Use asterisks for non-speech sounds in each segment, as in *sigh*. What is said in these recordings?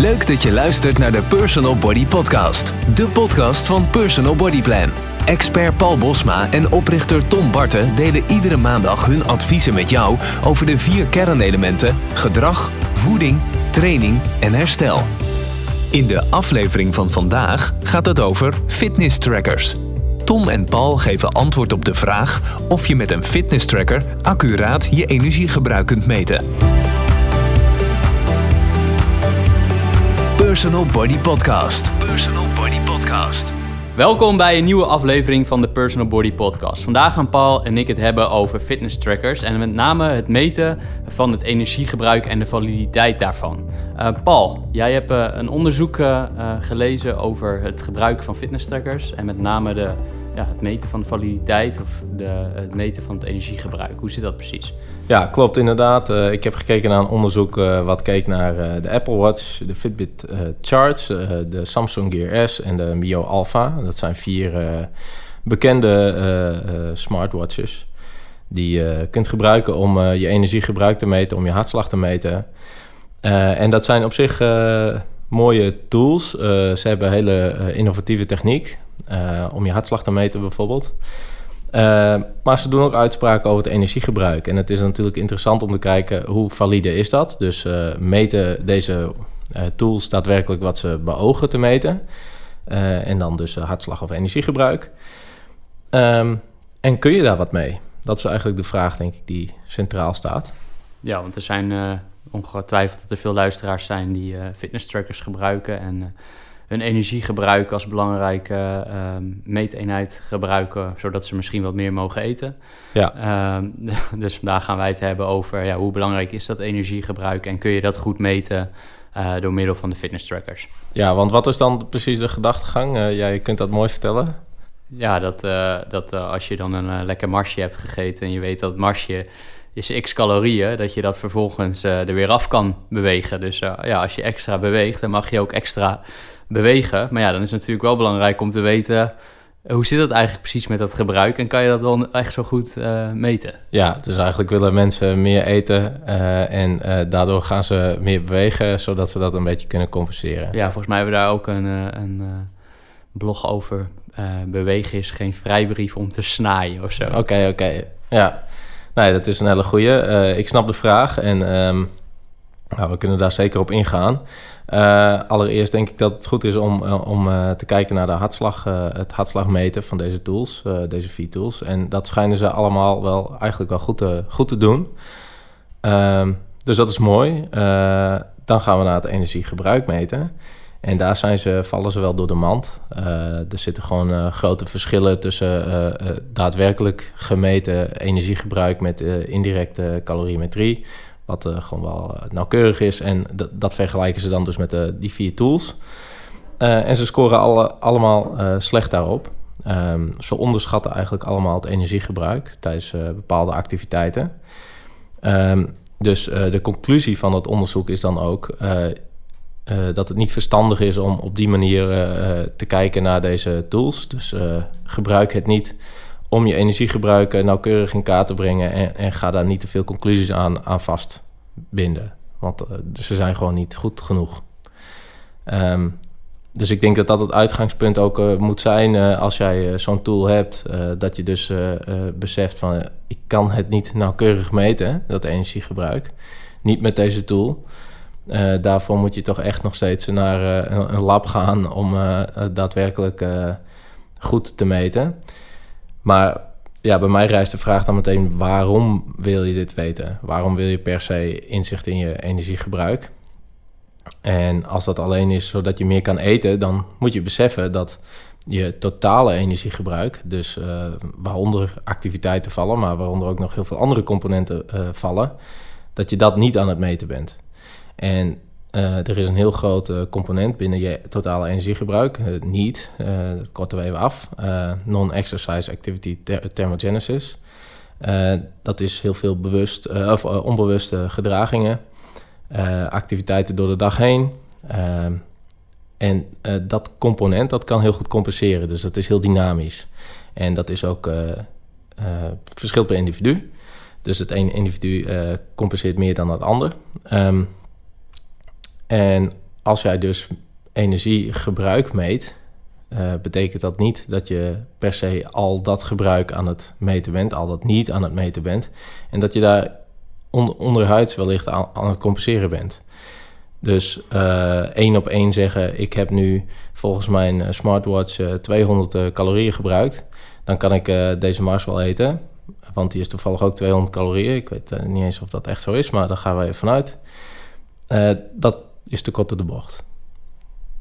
Leuk dat je luistert naar de Personal Body Podcast. De podcast van Personal Body Plan. Expert Paul Bosma en oprichter Tom Barten delen iedere maandag hun adviezen met jou over de vier kernelementen: gedrag, voeding, training en herstel. In de aflevering van vandaag gaat het over fitness trackers. Tom en Paul geven antwoord op de vraag of je met een fitness tracker accuraat je energiegebruik kunt meten. Personal Body Podcast. Personal Body Podcast. Welkom bij een nieuwe aflevering van de Personal Body Podcast. Vandaag gaan Paul en ik het hebben over fitness trackers en met name het meten van het energiegebruik en de validiteit daarvan. Uh, Paul, jij hebt uh, een onderzoek uh, gelezen over het gebruik van fitness trackers en met name de, ja, het meten van de validiteit of de, het meten van het energiegebruik. Hoe zit dat precies? Ja, klopt inderdaad. Uh, ik heb gekeken naar een onderzoek uh, wat keek naar uh, de Apple Watch, de Fitbit Charge, de Samsung Gear S en de Mio Alpha. Dat zijn vier bekende smartwatches die je kunt gebruiken om je energiegebruik te meten, om je hartslag te meten. en dat zijn op zich mooie tools. ze hebben hele innovatieve techniek om je hartslag te meten bijvoorbeeld. Uh, maar ze doen ook uitspraken over het energiegebruik. En het is natuurlijk interessant om te kijken hoe valide is dat. Dus uh, meten deze uh, tools daadwerkelijk wat ze beogen te meten. en dan dus hartslag of energiegebruik. Um, en kun je daar wat mee? Dat is eigenlijk de vraag, denk ik, die centraal staat. Ja, want er zijn ongetwijfeld dat er veel luisteraars zijn die fitness trackers gebruiken. En hun energiegebruik als belangrijke uh, meeteenheid gebruiken, zodat ze misschien wat meer mogen eten. Ja. Uh, *laughs* dus vandaag gaan wij het hebben over ja, hoe belangrijk is dat energiegebruik en kun je dat goed meten uh, door middel van de fitness trackers. Ja, want wat is dan precies de gedachtegang? Uh, jij kunt dat mooi vertellen. Ja, dat, uh, dat als je dan een lekker marsje hebt gegeten en je weet dat marsje is x calorieën, dat je dat vervolgens er weer af kan bewegen. Dus ja, als je extra beweegt, dan mag je ook extra bewegen. Maar ja, dan is het natuurlijk wel belangrijk om te weten... Hoe zit dat eigenlijk precies met dat gebruik en kan je dat wel echt zo goed uh, meten? Ja, dus eigenlijk willen mensen meer eten uh, en uh, daardoor gaan ze meer bewegen, zodat ze dat een beetje kunnen compenseren. Ja, volgens mij hebben we daar ook een, een blog over. bewegen is geen vrijbrief om te snaaien of zo. Oké, oké. Okay. Ja, nee, dat is een hele goeie. ik snap de vraag en um, nou, we kunnen daar zeker op ingaan. Uh, allereerst denk ik dat het goed is om, uh, om uh, te kijken naar de hartslag, het hartslagmeten van deze tools, deze vier tools. En dat schijnen ze allemaal wel eigenlijk wel goed te, goed te doen. Ehm, dus dat is mooi. dan gaan we naar het energiegebruik meten. En daar zijn ze, vallen ze wel door de mand. er zitten gewoon grote verschillen tussen daadwerkelijk gemeten energiegebruik met indirecte calorimetrie wat uh, gewoon wel uh, nauwkeurig is. En dat vergelijken ze dan dus met uh, die vier tools. en ze scoren alle, allemaal slecht daarop. Um, ze onderschatten eigenlijk allemaal het energiegebruik tijdens bepaalde activiteiten. Um, dus de conclusie van het onderzoek is dan ook dat het niet verstandig is om op die manier te kijken naar deze tools. Dus gebruik het niet om je energiegebruik nauwkeurig in kaart te brengen en, en ga daar niet te veel conclusies aan, aan vastbinden. Want uh, ze zijn gewoon niet goed genoeg. Um, dus ik denk dat dat het uitgangspunt ook uh, moet zijn uh, als jij zo'n tool hebt. dat je dus beseft van ik kan het niet nauwkeurig meten, dat energiegebruik. Niet met deze tool. daarvoor moet je toch echt nog steeds naar een, lab gaan om daadwerkelijk goed te meten. Maar ja, bij mij rijst de vraag dan meteen: waarom wil je dit weten? Waarom wil je per se inzicht in je energiegebruik? En als dat alleen is zodat je meer kan eten, dan moet je beseffen dat je totale energiegebruik, dus uh, waaronder activiteiten vallen, maar waaronder ook nog heel veel andere componenten uh, vallen, dat je dat niet aan het meten bent. En uh, er is een heel groot component binnen je totale energiegebruik, uh, niet, dat korten we even af, non-exercise activity thermogenesis. dat is heel veel bewust, of onbewuste gedragingen, activiteiten door de dag heen. en dat component dat kan heel goed compenseren, dus dat is heel dynamisch. En dat is ook verschil per individu. Dus het ene individu compenseert meer dan het ander. Um, en als jij dus energiegebruik meet, uh, betekent dat niet dat je per se al dat gebruik aan het meten bent, al dat niet aan het meten bent. En dat je daar on onderhuids wellicht aan, aan, het compenseren bent. Dus uh, één op één zeggen, ik heb nu volgens mijn eh, smartwatch 200 calorieën gebruikt. Dan kan ik deze Mars wel eten, want die is toevallig ook 200 calorieën. Ik weet niet eens of dat echt zo is, maar daar gaan we even vanuit. dat is te kort de bocht.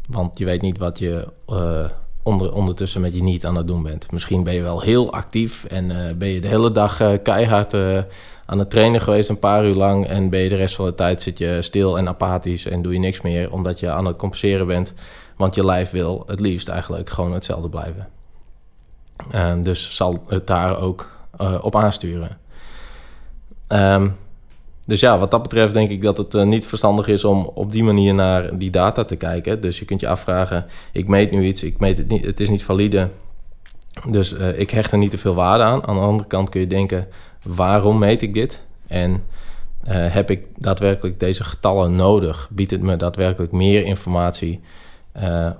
Want je weet niet wat je onder, ondertussen met je niet aan het doen bent. Misschien ben je wel heel actief en uh, ben je de hele dag uh, keihard aan het trainen geweest, een paar uur lang. En ben je de rest van de tijd zit je stil en apathisch en doe je niks meer, omdat je aan het compenseren bent. Want je lijf wil het liefst eigenlijk gewoon hetzelfde blijven. dus zal het daar ook op aansturen. Um, dus ja, wat dat betreft denk ik dat het uh, niet verstandig is om op die manier naar die data te kijken. Dus je kunt je afvragen, ik meet nu iets, ik meet het niet, het is niet valide. Dus uh, ik hecht er niet te veel waarde aan. Aan de andere kant kun je denken, waarom meet ik dit? En uh, heb ik daadwerkelijk deze getallen nodig? Biedt het me daadwerkelijk meer informatie?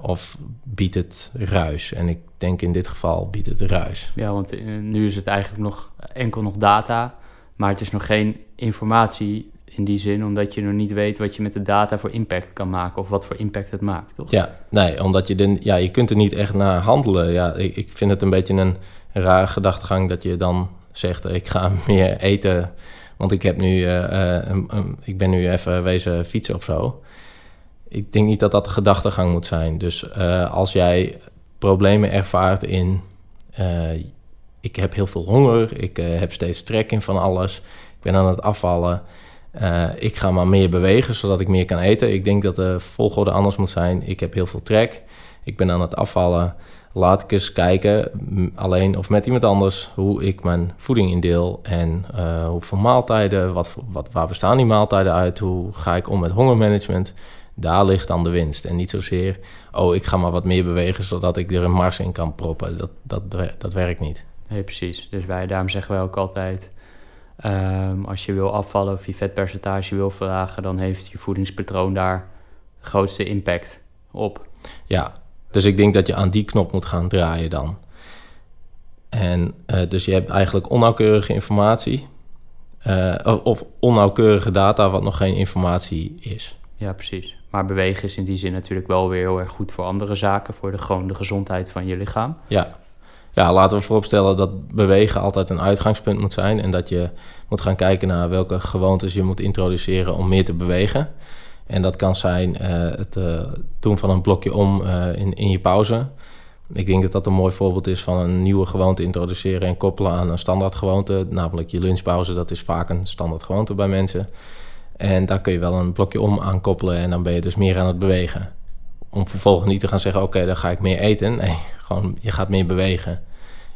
of biedt het ruis? En ik denk in dit geval biedt het ruis. Ja, want nu is het eigenlijk nog enkel nog data maar het is nog geen informatie in die zin, omdat je nog niet weet wat je met de data voor impact kan maken of wat voor impact het maakt, toch? Ja, nee, omdat je, de, ja, je kunt er niet echt naar handelen. Ja, ik, vind het een beetje een rare gedachtegang dat je dan zegt, ik ga *laughs* meer eten, want ik, heb nu, uh, een, ik ben nu even wezen fietsen of zo. Ik denk niet dat dat de gedachtegang moet zijn. Dus uh, als jij problemen ervaart in ik heb heel veel honger, ik heb steeds trek in van alles, ik ben aan het afvallen. Uh, ik ga maar meer bewegen, zodat ik meer kan eten. Ik denk dat de volgorde anders moet zijn. Ik heb heel veel trek, ik ben aan het afvallen. Laat ik eens kijken, alleen of met iemand anders, hoe ik mijn voeding indeel en uh, hoeveel maaltijden, wat, wat, waar bestaan die maaltijden uit, hoe ga ik om met hongermanagement. Daar ligt dan de winst. En niet zozeer, oh, ik ga maar wat meer bewegen, zodat ik er een mars in kan proppen. Dat, dat, dat werkt niet. Nee, precies. Dus wij, daarom zeggen wij ook altijd... Um, als je wil afvallen of je vetpercentage wil verlagen... dan heeft je voedingspatroon daar de grootste impact op. Ja, dus ik denk dat je aan die knop moet gaan draaien dan. En uh, dus je hebt eigenlijk onnauwkeurige informatie... Uh, of onnauwkeurige data wat nog geen informatie is. Ja, precies. Maar bewegen is in die zin natuurlijk wel weer heel erg goed voor andere zaken, voor de, gewoon de gezondheid van je lichaam. Ja, ja, laten we vooropstellen dat bewegen altijd een uitgangspunt moet zijn. En dat je moet gaan kijken naar welke gewoontes je moet introduceren om meer te bewegen. En dat kan zijn uh, het uh, doen van een blokje om uh, in, in je pauze. Ik denk dat dat een mooi voorbeeld is van een nieuwe gewoonte introduceren en koppelen aan een standaard gewoonte. Namelijk je lunchpauze, dat is vaak een standaard gewoonte bij mensen. En daar kun je wel een blokje om aan koppelen en dan ben je dus meer aan het bewegen. Om vervolgens niet te gaan zeggen, oké, dan ga ik meer eten. Nee, gewoon je gaat meer bewegen.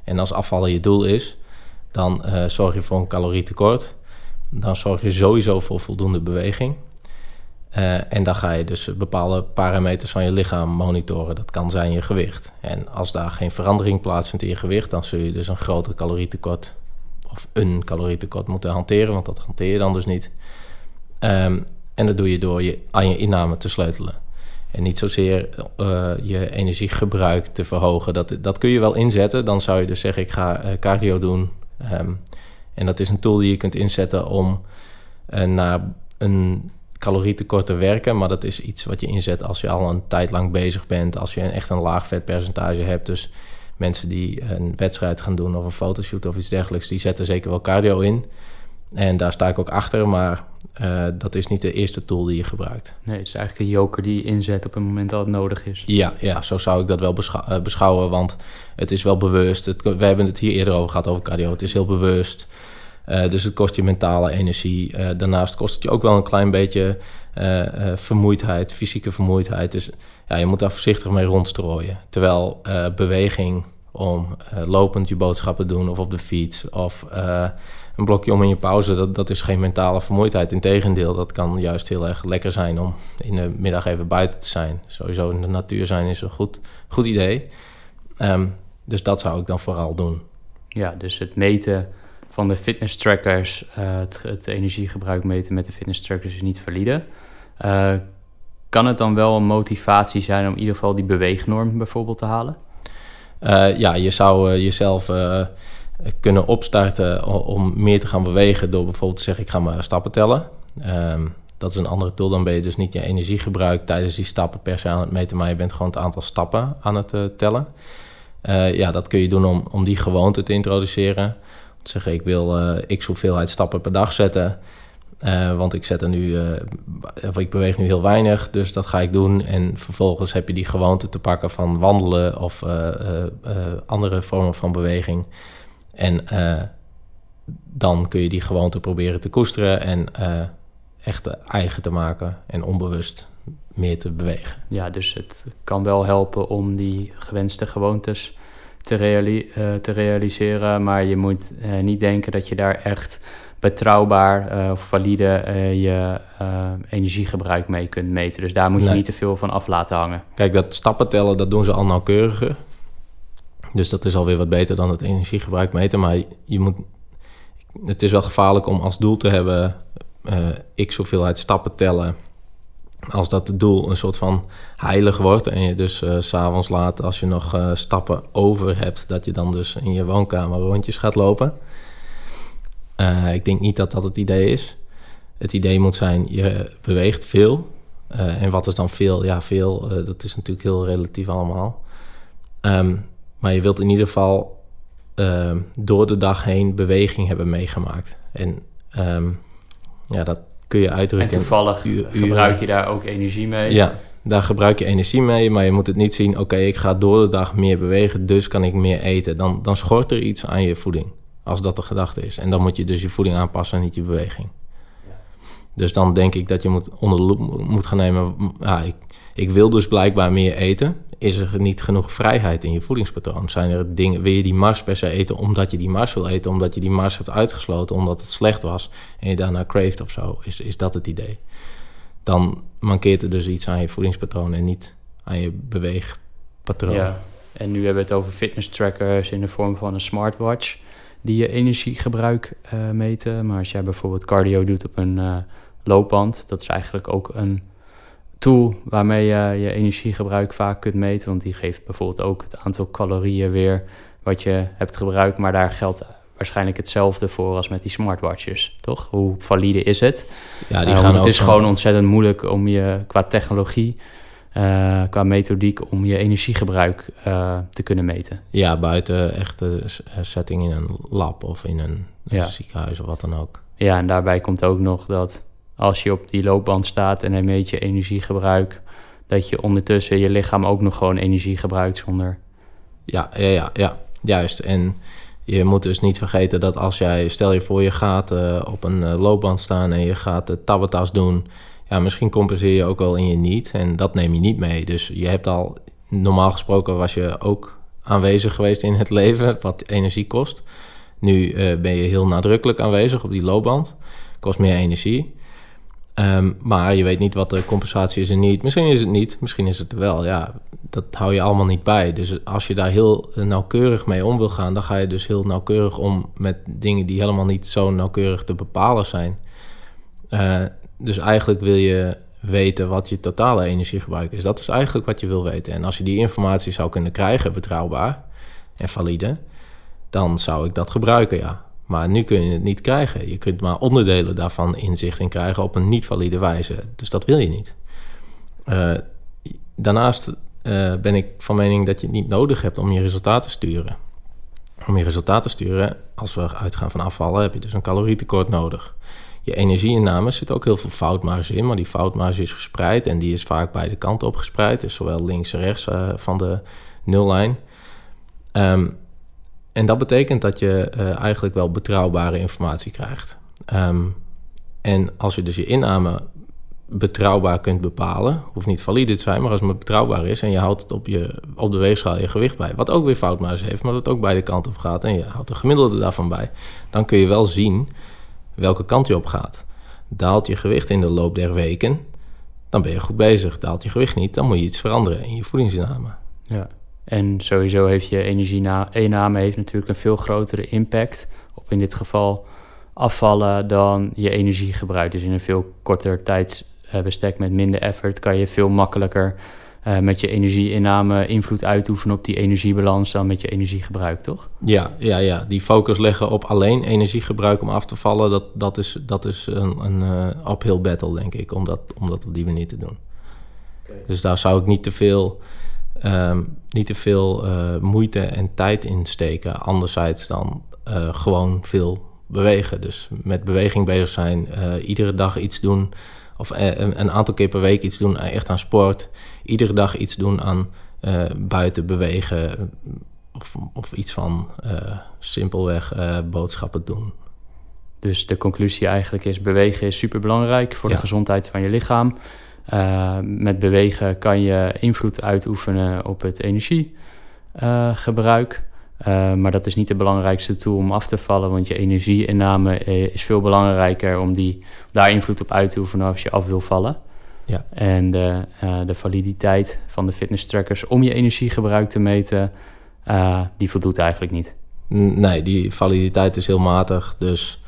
En als afvallen je doel is, dan uh, zorg je voor een calorietekort. Dan zorg je sowieso voor voldoende beweging. Uh, en dan ga je dus bepaalde parameters van je lichaam monitoren. Dat kan zijn je gewicht. En als daar geen verandering plaatsvindt in je gewicht, dan zul je dus een groter calorietekort of een calorietekort moeten hanteren, want dat hanteer je dan dus niet. Um, en dat doe je door je, aan je inname te sleutelen. En niet zozeer uh, je energiegebruik te verhogen. Dat, dat kun je wel inzetten. Dan zou je dus zeggen, ik ga uh, cardio doen. Um, en dat is een tool die je kunt inzetten om uh, naar een calorietekort te werken. Maar dat is iets wat je inzet als je al een tijd lang bezig bent. Als je echt een laag vetpercentage hebt. Dus mensen die een wedstrijd gaan doen of een fotoshoot of iets dergelijks... die zetten zeker wel cardio in. En daar sta ik ook achter, maar uh, dat is niet de eerste tool die je gebruikt. Nee, het is eigenlijk een joker die je inzet op het moment dat het nodig is. Ja, ja zo zou ik dat wel beschou uh, beschouwen, want het is wel bewust. Het, we hebben het hier eerder over gehad over cardio. Het is heel bewust. Uh, dus het kost je mentale energie. daarnaast kost het je ook wel een klein beetje vermoeidheid, fysieke vermoeidheid. Dus ja, je moet daar voorzichtig mee rondstrooien. Terwijl beweging om lopend je boodschappen doen of op de fiets of een blokje om in je pauze, dat, dat is geen mentale vermoeidheid. Integendeel, dat kan juist heel erg lekker zijn om in de middag even buiten te zijn. Sowieso in de natuur zijn is een goed, goed idee. Um, dus dat zou ik dan vooral doen. Ja, dus het meten van de fitness trackers, uh, het, energiegebruik meten met de fitness trackers is niet valide. Kan het dan wel een motivatie zijn om in ieder geval die beweegnorm bijvoorbeeld te halen? Uh, ja, je zou uh, jezelf uh, kunnen opstarten om meer te gaan bewegen door bijvoorbeeld te zeggen ik ga maar stappen tellen. Um, dat is een andere tool. Dan ben je dus niet je energiegebruik tijdens die stappen per se aan het meten, maar je bent gewoon het aantal stappen aan het tellen. ja, dat kun je doen om, om die gewoonte te introduceren. Om te zeggen ik wil x hoeveelheid stappen per dag zetten. Uh, want ik zet er nu, uh, of ik beweeg nu heel weinig, dus dat ga ik doen. En vervolgens heb je die gewoonte te pakken van wandelen of uh, andere vormen van beweging. En dan kun je die gewoonte proberen te koesteren en echt eigen te maken en onbewust meer te bewegen. Ja, dus het kan wel helpen om die gewenste gewoontes te, te realiseren, maar je moet niet denken dat je daar echt betrouwbaar uh, of valide uh, je uh, energiegebruik mee kunt meten. Dus daar moet je niet te veel van af laten hangen. Kijk, dat stappen tellen, dat doen ze al nauwkeuriger. Dus dat is alweer wat beter dan het energiegebruik meten. Maar je moet, het is wel gevaarlijk om als doel te hebben x hoeveelheid stappen tellen. Als dat het doel een soort van heilig wordt en je dus s s'avonds laat, als je nog stappen over hebt, dat je dan dus in je woonkamer rondjes gaat lopen. Uh, ik denk niet dat dat het idee is. Het idee moet zijn, je beweegt veel. Uh, en wat is dan veel? Ja, veel, uh, dat is natuurlijk heel relatief allemaal. Um, maar je wilt in ieder geval ehm, door de dag heen beweging hebben meegemaakt. En um, ja, dat kun je uitdrukken. En toevallig gebruik je daar ook energie mee? Ja, daar gebruik je energie mee, maar je moet het niet zien... oké, okay, ik ga door de dag meer bewegen, dus kan ik meer eten. Dan, dan schort er iets aan je voeding. Als dat de gedachte is. En dan moet je dus je voeding aanpassen en niet je beweging. Ja. Dus dan denk ik dat je moet onder de loep moet gaan nemen. Ja, ik, ik wil dus blijkbaar meer eten. Is er niet genoeg vrijheid in je voedingspatroon? Zijn er dingen, wil je die mars per se eten omdat je die mars wil eten, omdat je die mars hebt uitgesloten, omdat het slecht was en je daarna craved of zo? Is, is dat het idee? Dan mankeert er dus iets aan je voedingspatroon en niet aan je beweegpatroon. Ja, en nu hebben we het over fitness trackers in de vorm van een smartwatch die je energiegebruik uh, meten. Maar als jij bijvoorbeeld cardio doet op een uh, loopband, dat is eigenlijk ook een tool waarmee je je energiegebruik vaak kunt meten. Want die geeft bijvoorbeeld ook het aantal calorieën weer wat je hebt gebruikt. Maar daar geldt waarschijnlijk hetzelfde voor als met die smartwatches, toch? Hoe valide is het? Ja, die uh, want het is gewoon ontzettend moeilijk om je qua technologie uh, qua methodiek om je energiegebruik uh, te kunnen meten. Ja, buiten echte setting in een lab of in een ja. ziekenhuis of wat dan ook. Ja, en daarbij komt ook nog dat als je op die loopband staat en hij meet je energiegebruik, dat je ondertussen je lichaam ook nog gewoon energie gebruikt zonder. Ja, ja, ja, ja, juist. En je moet dus niet vergeten dat als jij, stel je voor, je gaat uh, op een loopband staan en je gaat de tabbatas doen ja, misschien compenseer je ook wel in je niet. En dat neem je niet mee. Dus je hebt al, normaal gesproken was je ook aanwezig geweest in het leven, wat energie kost. Nu uh, ben je heel nadrukkelijk aanwezig op die loopband. Kost meer energie. Um, maar je weet niet wat de compensatie is en niet. Misschien is het niet, misschien is het wel. Ja, dat hou je allemaal niet bij. Dus als je daar heel nauwkeurig mee om wil gaan, dan ga je dus heel nauwkeurig om met dingen die helemaal niet zo nauwkeurig te bepalen zijn. Uh, dus eigenlijk wil je weten wat je totale energiegebruik is. Dat is eigenlijk wat je wil weten. En als je die informatie zou kunnen krijgen, betrouwbaar en valide, dan zou ik dat gebruiken, ja. Maar nu kun je het niet krijgen. Je kunt maar onderdelen daarvan inzicht in krijgen op een niet valide wijze. Dus dat wil je niet. Uh, daarnaast uh, ben ik van mening dat je het niet nodig hebt om je resultaten te sturen. Om je resultaten te sturen, als we uitgaan van afvallen, heb je dus een calorietekort nodig je energieinname zit ook heel veel foutmarge in, maar die foutmarge is gespreid en die is vaak beide kanten op gespreid, dus zowel links en rechts uh, van de nullijn. Um, en dat betekent dat je uh, eigenlijk wel betrouwbare informatie krijgt. Um, en als je dus je inname betrouwbaar kunt bepalen, hoeft niet valide te zijn, maar als het betrouwbaar is en je houdt het op, je, op de weegschaal je gewicht bij, wat ook weer foutmarge heeft, maar dat ook beide kanten op gaat en je houdt de gemiddelde daarvan bij, dan kun je wel zien welke kant je op gaat. Daalt je gewicht in de loop der weken, dan ben je goed bezig. Daalt je gewicht niet, dan moet je iets veranderen in je voedingsinname. Ja, en sowieso heeft je energieinname heeft natuurlijk een veel grotere impact op in dit geval afvallen dan je energiegebruik. Dus in een veel korter tijds, bestek met minder effort kan je veel makkelijker uh, met je energieinname invloed uitoefenen op die energiebalans dan met je energiegebruik, toch? Ja, ja, ja. die focus leggen op alleen energiegebruik om af te vallen, dat, dat is, dat is een, een uh, uphill battle, denk ik, om dat, om dat op die manier te doen. Okay. Dus daar zou ik niet te veel, um, niet te veel uh, moeite en tijd in steken. Anderzijds dan gewoon veel bewegen. Dus met beweging bezig zijn, iedere dag iets doen of een, een aantal keer per week iets doen echt aan sport iedere dag iets doen aan uh, buiten bewegen of, of iets van uh, simpelweg uh, boodschappen doen. Dus de conclusie eigenlijk is: bewegen is super belangrijk voor de gezondheid van je lichaam. met bewegen kan je invloed uitoefenen op het energiegebruik. Maar dat is niet de belangrijkste tool om af te vallen, want je energieinname is veel belangrijker om die, daar invloed op uit te oefenen als je af wil vallen. Ja. En de, uh, de validiteit van de fitness trackers om je energiegebruik te meten, uh, die voldoet eigenlijk niet. Nee, die validiteit is heel matig. Dus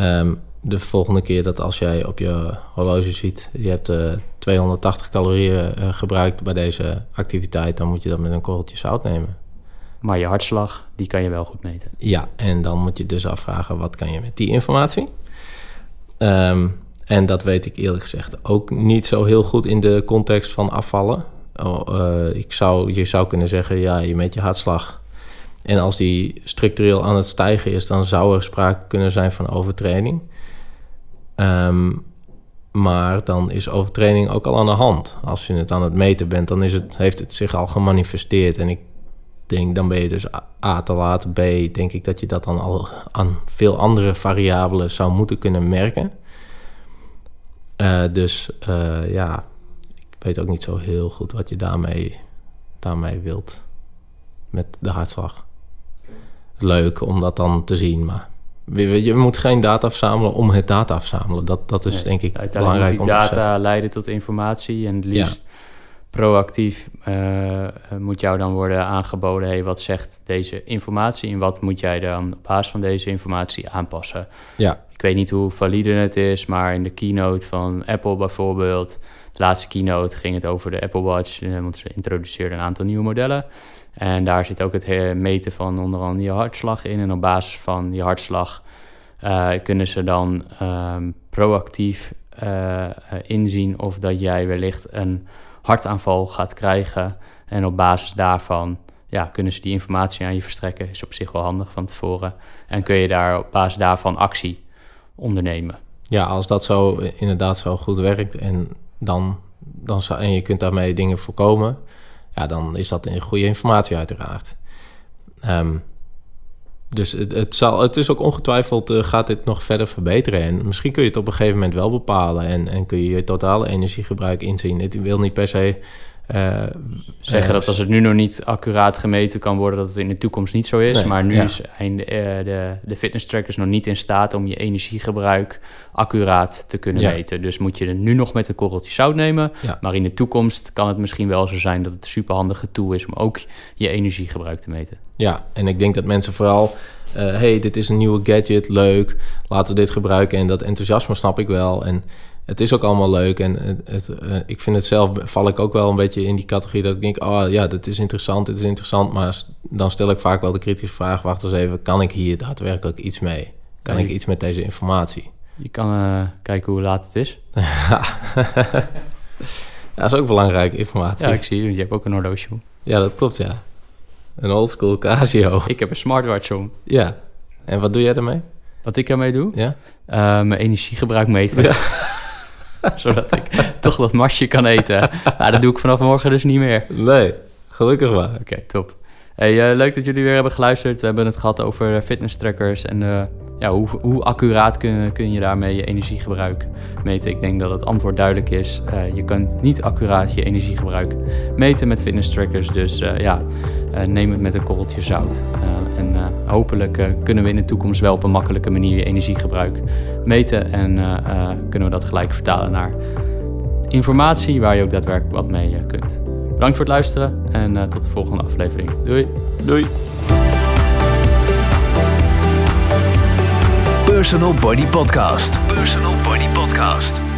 um, de volgende keer dat als jij op je horloge ziet, je hebt uh, 280 calorieën gebruikt bij deze activiteit, dan moet je dat met een korreltje zout nemen. Maar je hartslag, die kan je wel goed meten. Ja, en dan moet je dus afvragen, wat kan je met die informatie? Um, en dat weet ik eerlijk gezegd ook niet zo heel goed in de context van afvallen. Oh, uh, ik zou, je zou kunnen zeggen, ja, je meet je hartslag. En als die structureel aan het stijgen is, dan zou er sprake kunnen zijn van overtraining. Um, maar dan is overtraining ook al aan de hand. Als je het aan het meten bent, dan is het, heeft het zich al gemanifesteerd. En ik denk, dan ben je dus A te laat. B, denk ik dat je dat dan al aan veel andere variabelen zou moeten kunnen merken. Uh, dus uh, ja, ik weet ook niet zo heel goed wat je daarmee, daarmee wilt met de hartslag. Leuk om dat dan te zien, maar je, moet geen data verzamelen om het data verzamelen. Dat, dat is denk ik belangrijk om te data leiden tot informatie en het liefst proactief uh, moet jou dan worden aangeboden... hey, wat zegt deze informatie en wat moet jij dan op basis van deze informatie aanpassen? Ja. Ik weet niet hoe valide het is, maar in de keynote van Apple bijvoorbeeld... de laatste keynote ging het over de Apple Watch... Eh, want ze introduceerden een aantal nieuwe modellen... En daar zit ook het meten van onder andere je hartslag in. En op basis van die hartslag uh, kunnen ze dan um, proactief uh, inzien of dat jij wellicht een hartaanval gaat krijgen. En op basis daarvan ja, kunnen ze die informatie aan je verstrekken. Is op zich wel handig van tevoren. En kun je daar op basis daarvan actie ondernemen. Ja, als dat zo inderdaad zo goed werkt en, dan, dan, en je kunt daarmee dingen voorkomen, ja, dan is dat een goede informatie uiteraard. Um, dus het, het, zal, het is ook ongetwijfeld, uh, gaat dit nog verder verbeteren. En misschien kun je het op een gegeven moment wel bepalen en, en kun je je totale energiegebruik inzien. Het wil niet per se uh, zeggen dat als het nu nog niet accuraat gemeten kan worden, dat het in de toekomst niet zo is. maar nu zijn de, uh, de, de fitness trackers nog niet in staat om je energiegebruik accuraat te kunnen meten. Dus moet je er nu nog met een korreltje zout nemen. Maar in de toekomst kan het misschien wel zo zijn dat het een superhandige tool is om ook je energiegebruik te meten. Ja, en ik denk dat mensen vooral, uh, hey, dit is een nieuwe gadget, leuk, laten we dit gebruiken. En dat enthousiasme snap ik wel. En het is ook allemaal leuk. En het, uh, ik vind het zelf, val ik ook wel een beetje in die categorie dat ik denk, oh ja, dat is interessant, dit is interessant. Maar dan stel ik vaak wel de kritische vraag, wacht eens even, kan ik hier daadwerkelijk iets mee? Kan ik iets met deze informatie? Je kan uh, kijken hoe laat het is. *laughs* ja, dat is ook belangrijke informatie. Ja, ik zie je. Je hebt ook een horloge. Ja, dat klopt, ja. Een oldschool Casio. *laughs* Ik heb een smartwatch om. Ja. En wat doe jij ermee? Wat ik ermee doe? Ja. Uh, mijn energiegebruik meten. Ja. *laughs* *laughs* Zodat ik *laughs* toch dat marsje kan eten. Maar dat doe ik vanaf morgen dus niet meer. Nee, gelukkig wel. Oké, top. Uh, leuk dat jullie weer hebben geluisterd. We hebben het gehad over fitness trackers en uh, ja, hoe, hoe accuraat kun, kun je daarmee je energiegebruik meten. Ik denk dat het antwoord duidelijk is. Je kunt niet accuraat je energiegebruik meten met fitness trackers. Dus ja, neem het met een korreltje zout. en hopelijk kunnen we in de toekomst wel op een makkelijke manier je energiegebruik meten. En kunnen we dat gelijk vertalen naar informatie waar je ook daadwerkelijk wat mee kunt. Bedankt voor het luisteren en uh, tot de volgende aflevering. Doei. Doei. Personal Body Podcast. Personal Body Podcast.